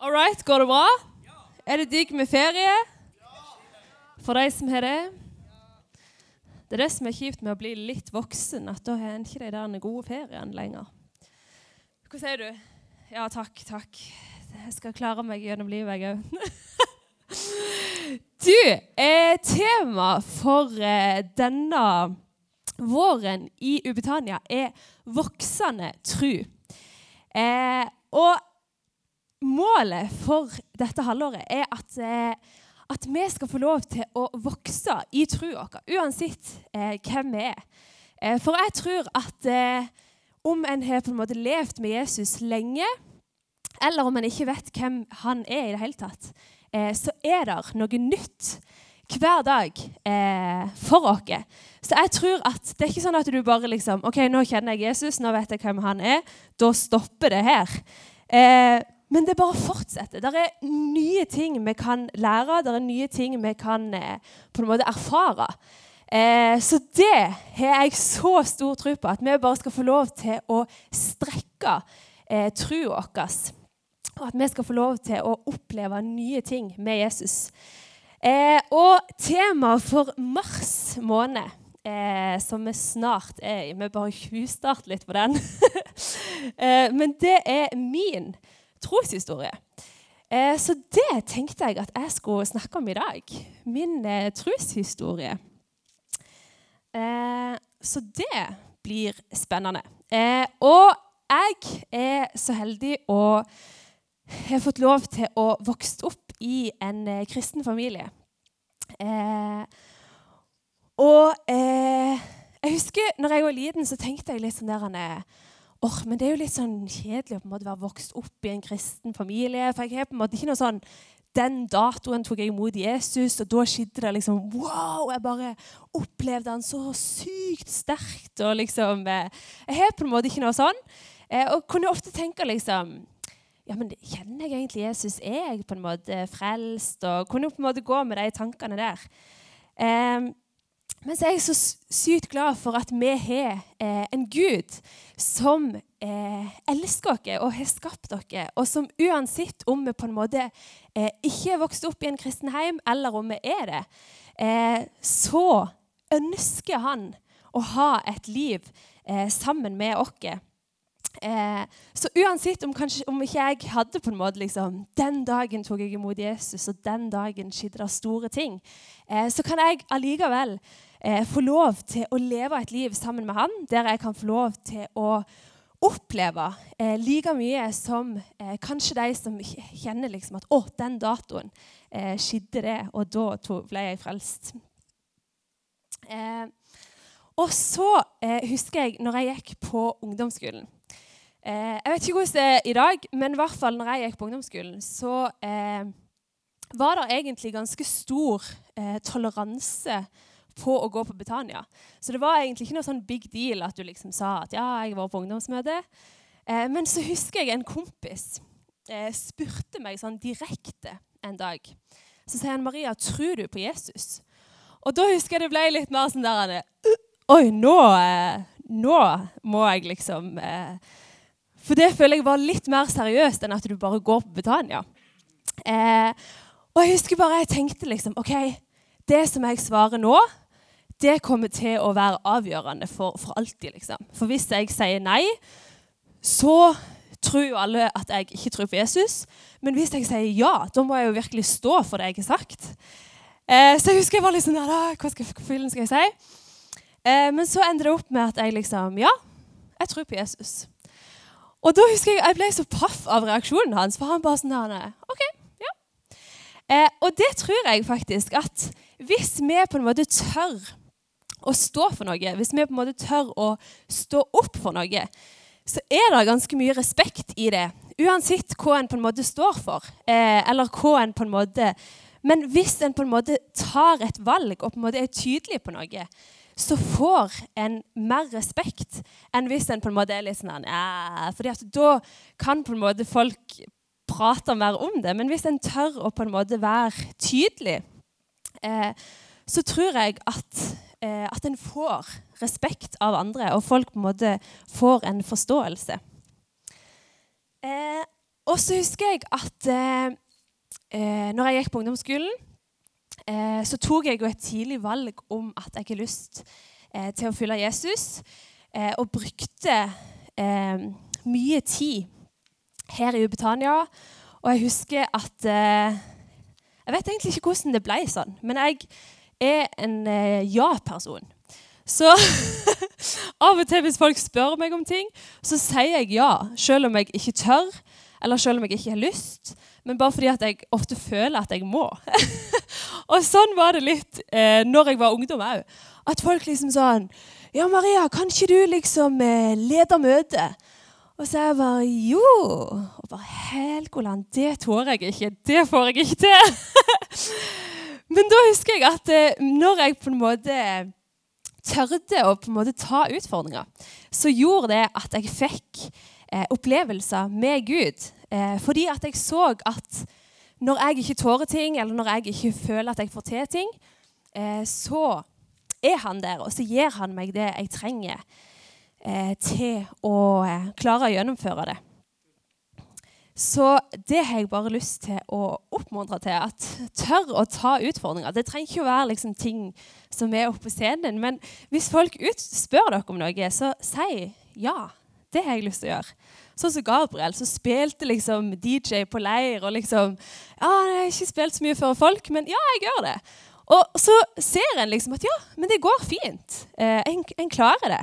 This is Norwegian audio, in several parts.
All right, går det bra? Er det digg med ferie? For de som har det? Det er det som er kjipt med å bli litt voksen, at da har en ikke de der gode feriene lenger. Hva sier du? Ja, takk, takk. Jeg skal klare meg gjennom livet, jeg òg. Du, eh, tema for eh, denne våren i Ubetania er voksende tru. Eh, og målet for dette halvåret er at, eh, at vi skal få lov til å vokse i trua vår, uansett eh, hvem vi er. Eh, for jeg tror at eh, om en har på en måte levd med Jesus lenge, eller om en ikke vet hvem han er i det hele tatt, eh, så er det noe nytt hver dag eh, for oss. Så jeg tror at det er ikke sånn at du bare liksom OK, nå kjenner jeg Jesus, nå vet jeg hvem han er. Da stopper det her. Eh, men det bare fortsetter. Det er nye ting vi kan lære, det er nye ting vi kan eh, på en måte erfare. Eh, så det har jeg så stor tro på, at vi bare skal få lov til å strekke eh, trua vår. Og at vi skal få lov til å oppleve nye ting med Jesus. Eh, og temaet for mars måned, eh, som vi snart er i Vi bare tjuvstarter litt på den. eh, men det er min troshistorie. Eh, så det tenkte jeg at jeg skulle snakke om i dag. Min eh, troshistorie. Eh, så det blir spennende. og jeg er så heldig å ha fått lov til å vokse opp i en kristen familie. Og jeg husker når jeg var liten, så tenkte jeg litt sånn der oh, men det er jo litt sånn kjedelig å på en måte være vokst opp i en kristen familie. For jeg har på en måte ikke noe sånn Den datoen tok jeg imot Jesus, og da skjedde det liksom Wow! Jeg bare opplevde han så sykt sterkt. og liksom, eh, Jeg har på en måte ikke noe sånn. Eh, og kunne ofte tenke liksom ja, men Kjenner jeg egentlig Jesus? Er jeg på en måte frelst? Og kunne på en måte gå med de tankene der. Eh, men så er jeg så sykt glad for at vi har eh, en Gud som eh, elsker oss og har skapt oss, og som uansett om vi på en måte eh, ikke er vokst opp i en kristen heim, eller om vi er det, eh, så ønsker han å ha et liv eh, sammen med oss. Eh, så uansett om, kanskje, om, ikke jeg hadde på en måte liksom, Den dagen tok jeg imot Jesus, og den dagen skjedde det store ting, eh, så kan jeg allikevel eh, få lov til å leve et liv sammen med han, der jeg kan få lov til å oppleve eh, like mye som eh, kanskje de som kjenner liksom at 'Å, den datoen eh, skjedde det, og da ble jeg frelst'. og så husker jeg når jeg gikk på ungdomsskolen Eh, jeg vet ikke hvordan det er i dag, men i hvert fall når jeg gikk på ungdomsskolen, så eh, var det egentlig ganske stor eh, toleranse på å gå på Betania. Så det var egentlig ikke noe sånn big deal at du liksom sa at ja, jeg var på ungdomsmøte. Eh, men så husker jeg en kompis eh, spurte meg sånn direkte en dag. Så sier han, 'Maria, tror du på Jesus?' Og da husker jeg det ble litt mer sånn der Oi, nå, eh, nå må jeg liksom eh, for det føler jeg var litt mer seriøst enn at du bare går på Betania. Eh, og jeg husker bare jeg tenkte liksom OK, det som jeg svarer nå, det kommer til å være avgjørende for, for alltid. liksom. For hvis jeg sier nei, så tror jo alle at jeg ikke tror på Jesus. Men hvis jeg sier ja, da må jeg jo virkelig stå for det jeg har sagt. Eh, så jeg husker jeg var litt sånn Hva skal, hva skal jeg si? Eh, men så endte det opp med at jeg liksom Ja, jeg tror på Jesus. Og da husker jeg jeg ble så paff av reaksjonen hans. For han bare sånn der OK, ja. Eh, og det tror jeg faktisk at hvis vi på en måte tør å stå for noe, hvis vi på en måte tør å stå opp for noe, så er det ganske mye respekt i det. Uansett hva en på en måte står for, eh, eller hva en på en måte Men hvis en på en måte tar et valg og på en måte er tydelig på noe, så får en mer respekt enn hvis en på en måte er litt sånn ja, fordi at Da kan på en måte folk prate mer om det. Men hvis en tør å på en måte være tydelig, eh, så tror jeg at, eh, at en får respekt av andre, og folk på en måte får en forståelse. Eh, og så husker jeg at eh, eh, når jeg gikk på ungdomsskolen, eh, så tok jeg jo et tidlig valg om at jeg har lyst eh, til å følge Jesus, eh, og brukte eh, mye tid her i Ubetania. Og jeg husker at Jeg vet egentlig ikke hvordan det ble sånn, men jeg er en ja-person. Så av og til hvis folk spør meg om ting, så sier jeg ja, selv om jeg ikke tør, eller selv om jeg ikke har lyst, men bare fordi at jeg ofte føler at jeg må. og sånn var det litt eh, når jeg var ungdom òg. At folk liksom sånn Ja, Maria, kan ikke du liksom eh, lede møtet? Og så jeg bare Jo. Og bare Helgoland, det tåler jeg ikke. Det får jeg ikke til. Men da husker jeg at eh, når jeg på en måte tørde å på en måte ta utfordringer, så gjorde det at jeg fikk eh, opplevelser med Gud. Eh, fordi at jeg så at når jeg ikke tårer ting, eller når jeg ikke føler at jeg får til ting, så er han der, og så gir han meg det jeg trenger til å klare å gjennomføre det. Så det har jeg bare lyst til å oppmuntre til. At tør å ta utfordringer. Det trenger ikke å være liksom, ting som er oppe på scenen. Men hvis folk ut, spør dere om noe, så si ja. Det har jeg lyst til å gjøre. Sånn som Gabriel, som spilte liksom DJ på leir. og liksom, ja, Jeg har ikke spilt så mye for folk, men ja, jeg gjør det. Og så ser en liksom at ja, men det går fint. Eh, en, en klarer det.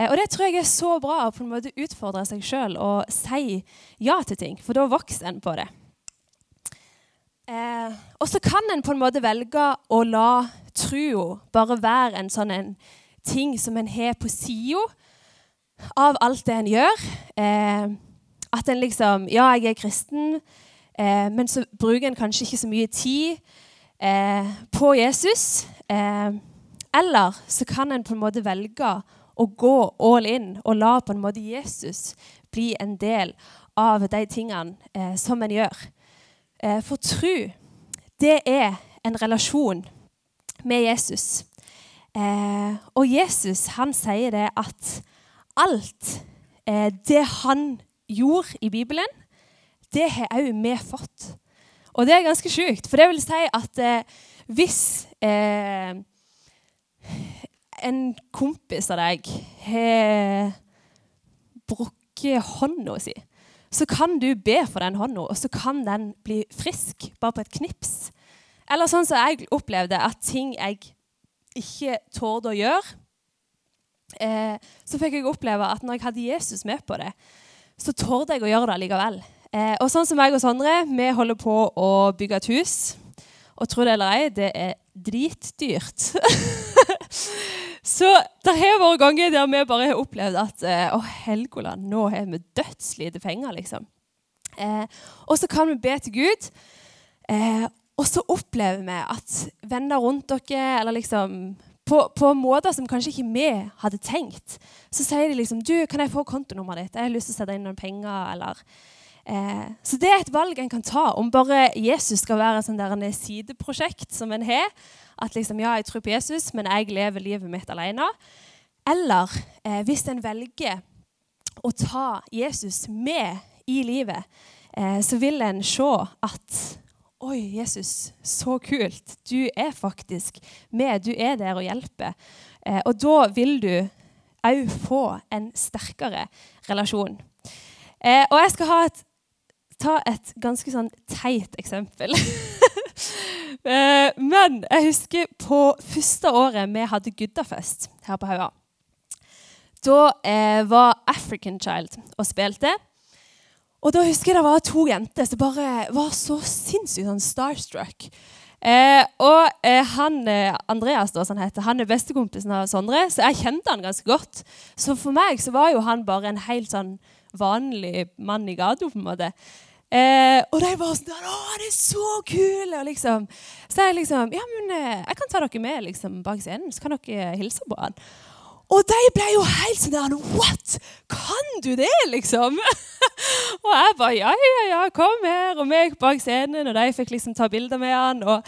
Eh, og det tror jeg er så bra å på en måte utfordre seg sjøl og si ja til ting, for da vokser en på det. Eh, og så kan en på en måte velge å la trua bare være en sånn en ting som en har på sida av alt det en gjør. Eh, at en liksom Ja, jeg er kristen, eh, men så bruker en kanskje ikke så mye tid på Jesus. Eller så kan en på en måte velge å gå all in og la på en måte Jesus bli en del av de tingene eh, som en gjør. Eh, for tro, det er en relasjon med Jesus. Eh, og Jesus han sier det at alt eh, det han gjorde i Bibelen, det har òg vi fått. Og det er ganske sjukt, for det vil si at eh, hvis eh, en kompis av deg har brukket hånda si, så kan du be for den hånda, og så kan den bli frisk bare på et knips. Eller sånn som jeg opplevde at ting jeg ikke torde å gjøre, eh, så fikk jeg oppleve at når jeg hadde Jesus med på det, så torde jeg å gjøre det likevel. Eh, og sånn som meg og Sondre, vi holder på å bygge et hus. Og tro det eller ei, det er dritdyrt. Så det har vært ganger der vi bare har opplevd at eh, å, Helgoland, nå har vi dødslite penger, liksom. Eh, og så kan vi be til Gud, eh, og så opplever vi at venner rundt dere, eller liksom på, på, måter som kanskje ikke vi hadde tenkt, så sier de liksom du, 'Kan jeg få kontonummeret ditt? Jeg har lyst til å sette inn noen penger.' eller... Eh, så det er et valg en kan ta om bare Jesus skal være et sånn sideprosjekt som en har. At liksom, ja, jeg tror på Jesus, men jeg lever livet mitt alene. Eller eh, hvis en velger å ta Jesus med i livet, eh, så vil en se at Oi, Jesus, så kult. Du er faktisk med. Du er der og hjelper. Eh, og da vil du òg få en sterkere relasjon. Eh, og jeg skal et, ta et ganske sånn teit eksempel. Eh, men jeg husker på første året vi hadde Guddafest her på Hauga. Da eh, var African Child og spilte. Og da husker jeg det var to jenter som bare var så sinnssykt sånn starstruck. Eh, og eh, han, eh, Andreas, da, han, heter, han er bestekompisen av Sondre, så jeg kjente han ganske godt. Så for meg så var jo han bare en helt sånn vanlig mann i gata. på en måte. Eh, og de var sånn 'Å, han er så kul!' Og liksom, så jeg liksom 'Ja, men eh, jeg kan ta dere med liksom, bak scenen, så kan dere hilse på han.' Og de ble jo helt sånn 'What? Kan du det?' liksom. og jeg bare 'Ja, ja, ja, kom her.' Og vi gikk bak scenen, og de fikk liksom ta bilder med han. og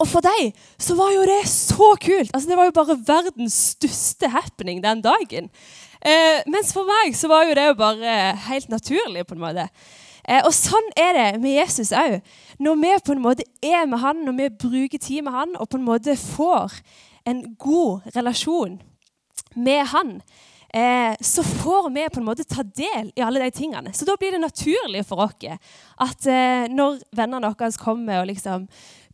og for deg så var jo det så kult. Altså, det var jo bare verdens største happening den dagen. Eh, mens for meg så var jo det jo bare helt naturlig. på en måte. Eh, og sånn er det med Jesus òg. Når vi på en måte er med han, når vi bruker tid med han og på en måte får en god relasjon med han, eh, så får vi på en måte ta del i alle de tingene. Så da blir det naturlig for oss at eh, når vennene våre kommer og liksom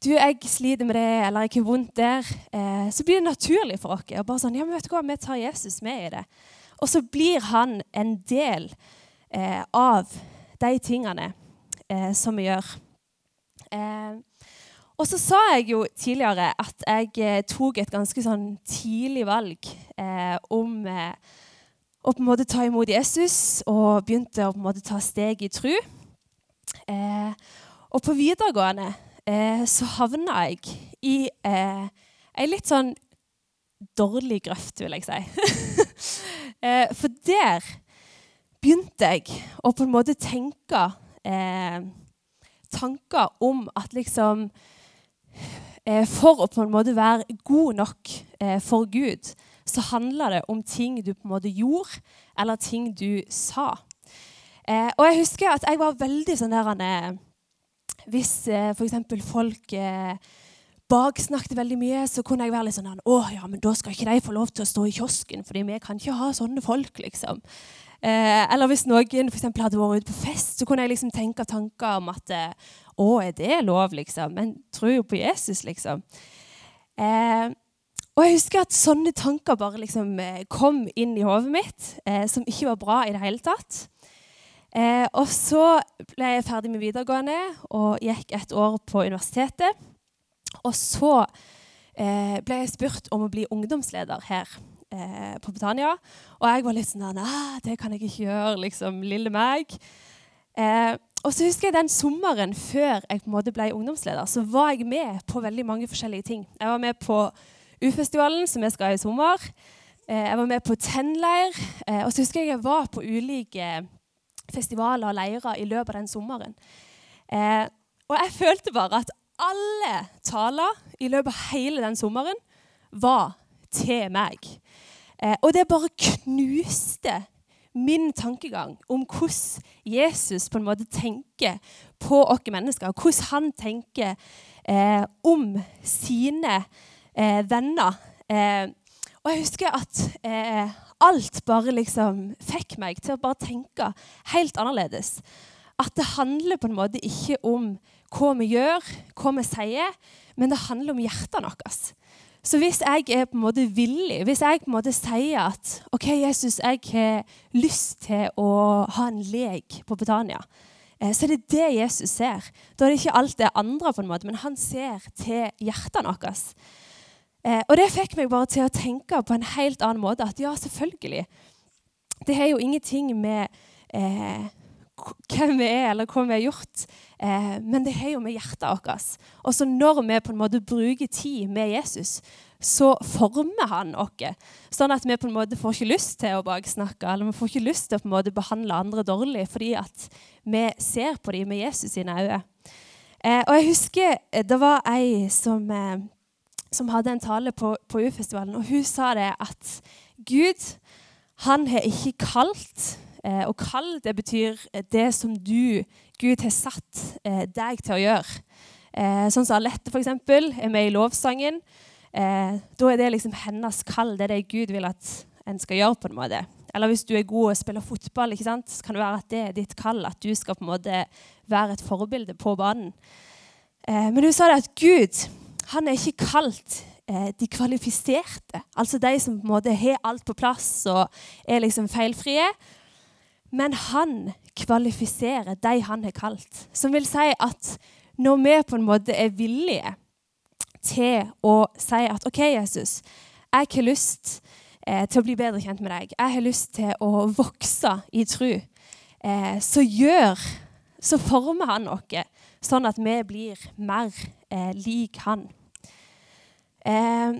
du, jeg sliter med det, eller jeg har vondt der, eh, så blir det naturlig for oss. Og bare sånn, ja, men vet du hva, Vi tar Jesus med i det. Og så blir han en del eh, av de tingene eh, som vi gjør. Eh, og så sa jeg jo tidligere at jeg eh, tok et ganske sånn tidlig valg eh, å på en måte ta imot Jesus, og begynte å på en måte ta steg i tru. og på videregående eh, så havna jeg i eh, ei litt sånn dårlig grøft, vil jeg si. eh, for der begynte jeg å på en måte tenke eh, tanker om at liksom eh, For å på en måte være god nok eh, for Gud, så handler det om ting du på en måte gjorde, eller ting du sa. og jeg husker at jeg var veldig sånn der hvis eh, f.eks. folk eh, baksnakket veldig mye, så kunne jeg være litt sånn Å ja, men da skal ikke de få lov til å stå i kiosken, fordi vi kan ikke ha sånne folk, liksom. Eh, eller hvis noen for eksempel, hadde vært ute på fest, så kunne jeg liksom tenke tanker om at eh, Å, er det lov, liksom? Men tror jo på Jesus, liksom. Eh, og jeg husker at sånne tanker bare liksom eh, kom inn i hodet mitt, som ikke var bra i det hele tatt. Eh, og så ble jeg ferdig med videregående og gikk et år på universitetet. Og så eh, ble jeg spurt om å bli ungdomsleder her eh, på Britannia. Og jeg var litt sånn Nei, det kan jeg ikke gjøre, liksom. Lille meg. Eh, og så husker jeg den sommeren før jeg på en måte ble ungdomsleder, så var jeg med på veldig mange forskjellige ting. Jeg var med på U-festivalen, som jeg skal ha i sommer. Eh, jeg var med på Tenn-leir. og så husker jeg jeg var på ulike festivaler og leirer i løpet av den sommeren. Eh, og jeg følte bare at alle taler i løpet av hele den sommeren var til meg. Eh, og det bare knuste min tankegang om hvordan Jesus på en måte tenker på oss mennesker. Hvordan han tenker eh, om sine eh, venner. Eh, og jeg husker at eh, alt bare liksom fikk meg til å bare tenke helt annerledes. At det handler på en måte ikke om hva vi gjør, hva vi sier, men det handler om hjertene våre. Så hvis jeg er på en måte villig, hvis jeg på en måte sier at OK, Jesus, jeg har lyst til å ha en lek på Betania, eh, så er det det Jesus ser. Da er det ikke alt det andre, på en måte, men han ser til hjertene vårt. Eh, og det fikk meg bare til å tenke på en helt annen måte. At ja, selvfølgelig. Det har jo ingenting med eh, hvem vi er, eller hva vi har gjort, eh, men det har jo med hjertet vårt. Og så når vi på en måte bruker tid med Jesus, så former han oss. Sånn at vi på en måte får ikke lyst til å baksnakke, eller vi får ikke lyst til å på en måte behandle andre dårlig fordi at vi ser på dem med Jesus sine øyne. Eh, og jeg husker eh, det var ei som eh, som hadde en tale på, på U-festivalen, og hun sa det at Gud han har ikke kalt eh, Og kall, det betyr det som du, Gud, har satt eh, deg til å gjøre. Eh, sånn som Alette, f.eks., er med i lovsangen. Eh, da er det liksom hennes kall. Det er det Gud vil at en skal gjøre. på en måte. Eller hvis du er god og spiller fotball, ikke sant? så kan det være at det er ditt kall. At du skal på en måte være et forbilde på banen. Eh, men hun sa det at Gud han er ikke kalt eh, de kvalifiserte, altså de som på en måte har alt på plass og er liksom feilfrie. Men han kvalifiserer de han har kalt. Som vil si at når vi på en måte er villige til å si at OK, Jesus, jeg har lyst eh, til å bli bedre kjent med deg. Jeg har lyst til å vokse i tro. Eh, så gjør Så former han oss sånn at vi blir mer eh, lik han. Eh,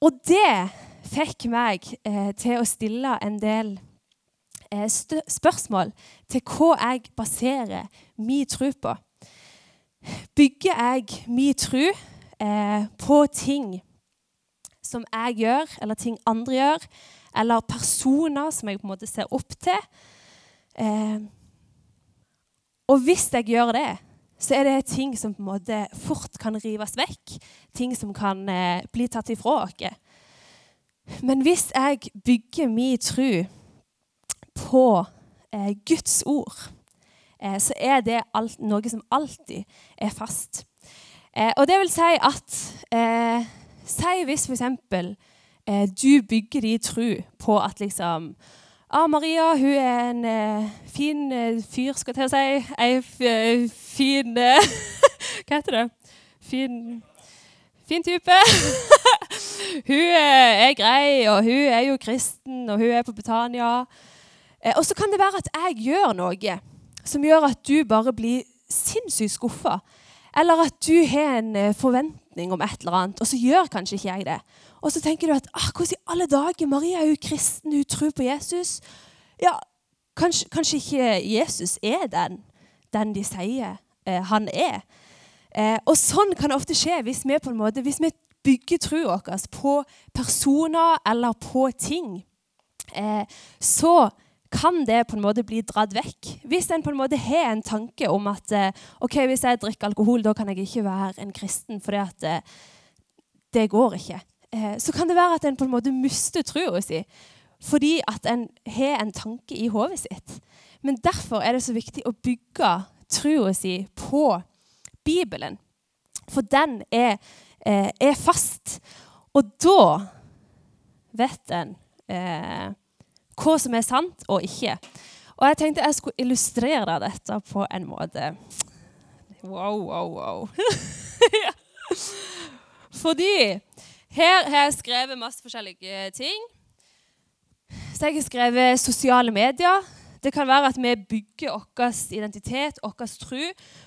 og det fikk meg eh, til å stille en del eh, spørsmål til hva jeg baserer min tro på. Bygger jeg min tro eh, på ting som jeg gjør, eller ting andre gjør, eller personer som jeg på en måte ser opp til? Eh, Og hvis jeg gjør det, så er det ting som på en måte fort kan rives vekk. Ting som kan eh, bli tatt ifra oss. Men hvis jeg bygger min tro på eh, Guds ord, eh, så er det alt, noe som alltid er fast. Eh, og det vil si at eh, Si hvis f.eks. Eh, du bygger din tro på at liksom ah, Maria hun er en eh, fin fyr, skal jeg til å si. Ei fin Hva heter det? Fin, fin type. hun er grei, og hun er jo kristen, og hun er på Betania. og så kan det være at jeg gjør noe som gjør at du bare blir sinnssykt skuffa. Eller at du har en forventning om et eller annet, og så gjør kanskje ikke jeg det. Og så tenker du at ah, hvordan i alle dager, Maria er jo kristen, hun tror på Jesus. Ja, kanskje, kanskje ikke Jesus er den, den de sier eh, han er. Eh, og sånn kan det ofte skje hvis vi på en måte, hvis vi bygger troa vår på personer eller på ting. Eh, så kan det på en måte bli dratt vekk. Hvis en på en måte har en tanke om at eh, ok, hvis jeg drikker alkohol, da kan jeg ikke være en kristen, for det, eh, det går ikke. Eh, så kan det være at en på en måte mister troa si fordi at en har en tanke i hodet sitt. Men derfor er det så viktig å bygge troa si på Bibelen. For den er, eh, er, fast. Og da vet en eh, hva som er sant og ikke. Og jeg tenkte jeg skulle illustrere dette på en måte. Wow, wow, wow. Fordi her har jeg skrevet masse forskjellige ting. Så jeg har skrevet sosiale medier. Det kan være at vi bygger vår identitet, vår tro,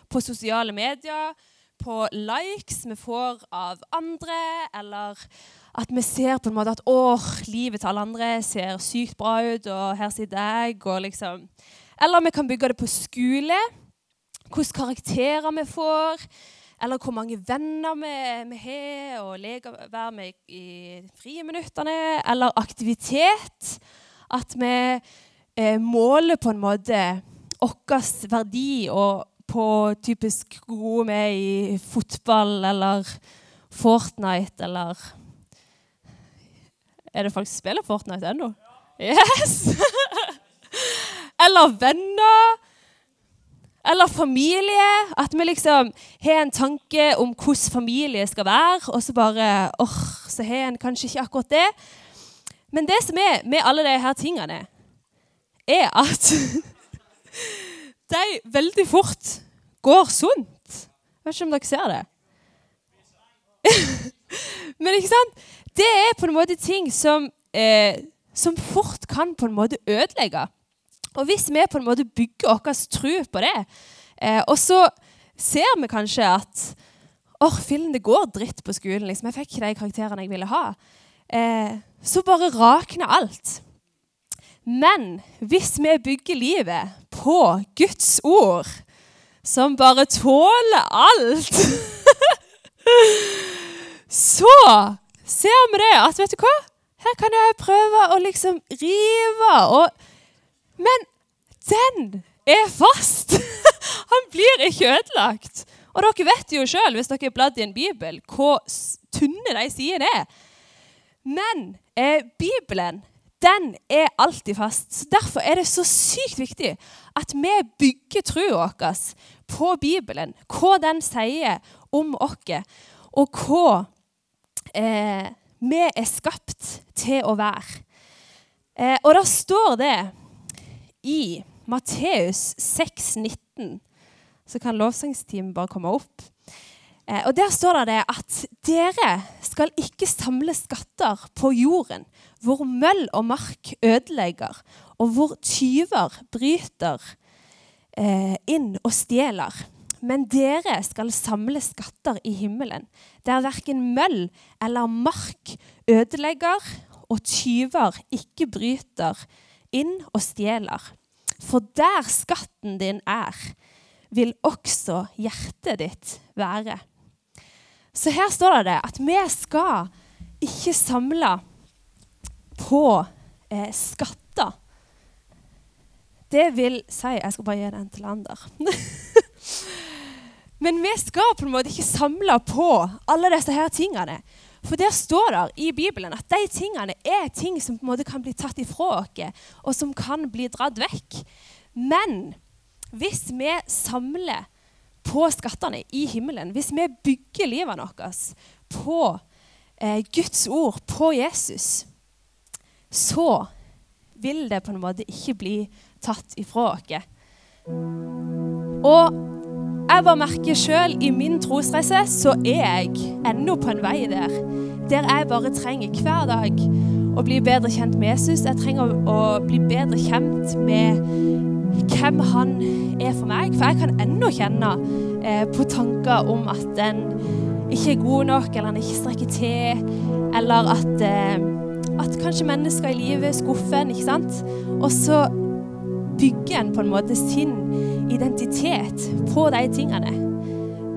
på sosiale medier. På likes vi får av andre, eller at vi ser på en måte at åh, livet til alle andre ser sykt bra ut, og her sitter jeg, og liksom Eller vi kan bygge det på skole. Hvilke karakterer vi får eller hvor mange venner vi, vi har, og leker, være med i friminuttene. Eller aktivitet. At vi eh, måler på en måte vår verdi og på typisk gode med i fotball eller Fortnite eller Er det folk som spiller Fortnite ennå? Yes! eller venner eller familie. At vi liksom har en tanke om hvordan familie skal være, og så bare åh, så har en kanskje ikke akkurat det. Men det som er med alle disse tingene, er at de veldig fort går sunt. Jeg vet ikke om dere ser det. Men ikke sant? Det er på en måte ting som, eh, som fort kan på en måte ødelegge. Og hvis vi på en måte bygger vår tro på det, eh, og så ser vi kanskje at Åh, fillen, det går dritt på skolen. Liksom. Jeg fikk ikke de karakterene jeg ville ha. Eh, så bare rakner alt. Men hvis vi bygger livet på Guds ord, som bare tåler alt Så ser vi det at vet du hva? Her kan jeg prøve å liksom rive og men den er fast! Han blir ikke ødelagt. Og dere vet jo sjøl, hvis dere har bladd i en bibel, hvor tynne de sidene er. Men eh, Bibelen den er alltid fast. Så Derfor er det så sykt viktig at vi bygger troa vår på Bibelen. Hva den sier om oss, og hva eh, vi er skapt til å være. Eh, og da står det i Matteus 6,19, så kan lovsangsteamet bare komme opp. Eh, og Der står det at dere skal ikke samle skatter på jorden, hvor møll og mark ødelegger, og hvor tyver bryter eh, inn og stjeler. Men dere skal samle skatter i himmelen, der verken møll eller mark ødelegger, og tyver ikke bryter inn og stjeler. For der skatten din er, vil også hjertet ditt være. Så her står det at vi skal ikke samle på eh, skatter. Det vil si Jeg skal bare gi den til Ander. Men vi skal på en måte ikke samle på alle disse her tingene. For der står det i Bibelen at de tingene er ting som på en måte kan bli tatt ifra oss, og som kan bli dratt vekk. Men hvis vi samler på skattene i himmelen, hvis vi bygger livet vårt på eh, Guds ord, på Jesus, så vil det på en måte ikke bli tatt ifra oss. Og jeg bare merker sjøl i min trosreise så er jeg ennå på en vei der. Der jeg bare trenger hver dag å bli bedre kjent med Jesus. Jeg trenger å bli bedre kjent med hvem han er for meg. For jeg kan ennå kjenne eh, på tanker om at en ikke er god nok, eller en ikke strekker til, eller at, eh, at kanskje mennesker i livet skuffer en. ikke sant? Og så bygger en på en måte sin identitet på de tingene.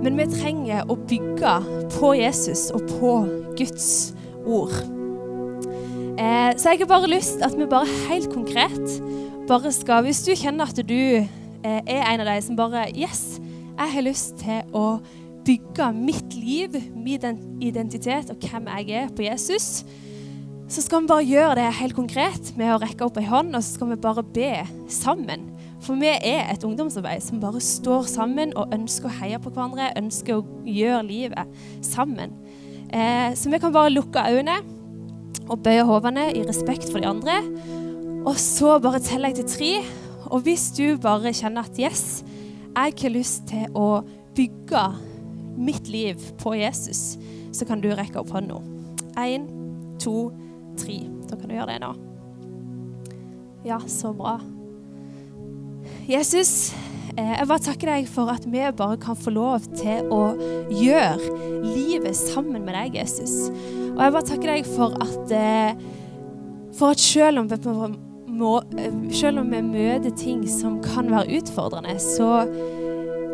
Men vi trenger å bygge på Jesus og på Guds ord. Eh, så jeg har bare lyst at vi bare helt konkret bare skal Hvis du kjenner at du eh, er en av de som bare Yes, jeg har lyst til å bygge mitt liv, min identitet og hvem jeg er på Jesus, så skal vi bare gjøre det helt konkret med å rekke opp ei hånd, og så skal vi bare be sammen. For vi er et ungdomsarbeid som bare står sammen og ønsker å heie på hverandre, ønsker å gjøre livet sammen. Eh, så vi kan bare lukke øynene og bøye hodene i respekt for de andre. Og så bare teller jeg til tre. Og hvis du bare kjenner at yes, jeg har lyst til å bygge mitt liv på Jesus, så kan du rekke opp hånda. Én, to, tre. Da kan du gjøre det nå. Ja, så bra. Jesus, eh, jeg bare takker deg for at vi bare kan få lov til å gjøre livet sammen med deg, Jesus. Og jeg bare takker deg for at, eh, for at selv, om vi, må, eh, selv om vi møter ting som kan være utfordrende, så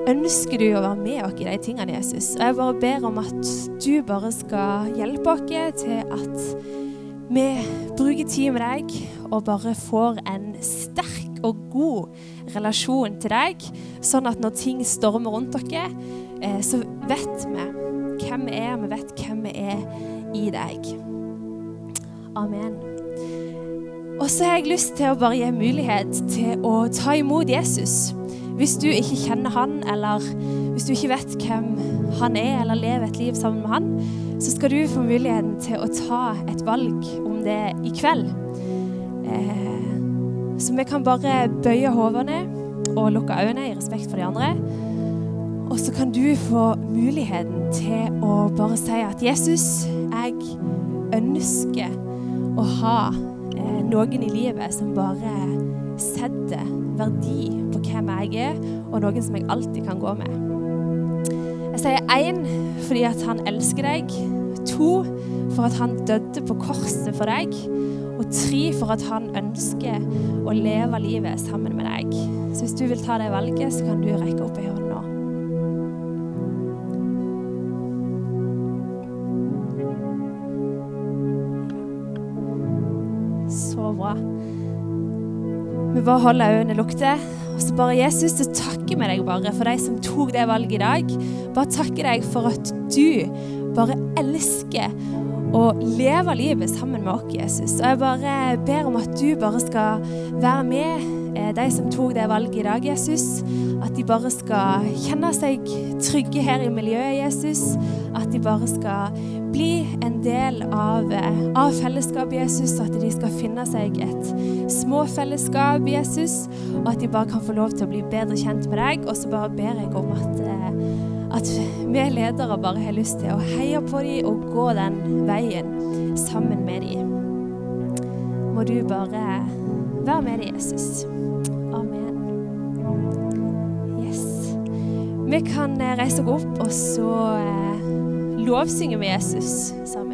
ønsker du å være med oss i de tingene, Jesus. Og jeg bare ber om at du bare skal hjelpe oss til at vi bruker tid med deg og bare får en sterk og god relasjon til deg, sånn at når ting stormer rundt dere, eh, så vet vi hvem vi er, vi vet hvem vi er i deg. Amen. Og så har jeg lyst til å bare gi mulighet til å ta imot Jesus. Hvis du ikke kjenner han, eller hvis du ikke vet hvem han er, eller lever et liv sammen med han, så skal du få muligheten til å ta et valg om det i kveld. Eh, så vi kan bare bøye hodene og lukke øynene i respekt for de andre. Og så kan du få muligheten til å bare si at Jesus, jeg ønsker å ha noen i livet som bare setter verdi på hvem jeg er, og noen som jeg alltid kan gå med. Jeg sier én fordi at han elsker deg. To for at han døde på korset for deg. Og tre for at han ønsker å leve livet sammen med deg. Så hvis du vil ta det valget, så kan du rekke opp bare holder øynene lukte. Og så bare Jesus, så takker vi deg bare for de som tok det valget i dag. Bare takker deg for at du bare elsker å leve livet sammen med oss, Jesus. Og jeg bare ber om at du bare skal være med de som tok det valget i dag, Jesus. At de bare skal kjenne seg trygge her i miljøet, Jesus. At de bare skal bli en del av, eh, av fellesskapet Jesus, at de skal finne seg et småfellesskap Jesus, og at de bare kan få lov til å bli bedre kjent med deg. Og så bare ber jeg om at, eh, at vi ledere bare har lyst til å heie på dem og gå den veien sammen med dem. Må du bare være med dem, Jesus. Vi kan eh, reise oss opp, og så lovsynger vi Jesus sammen.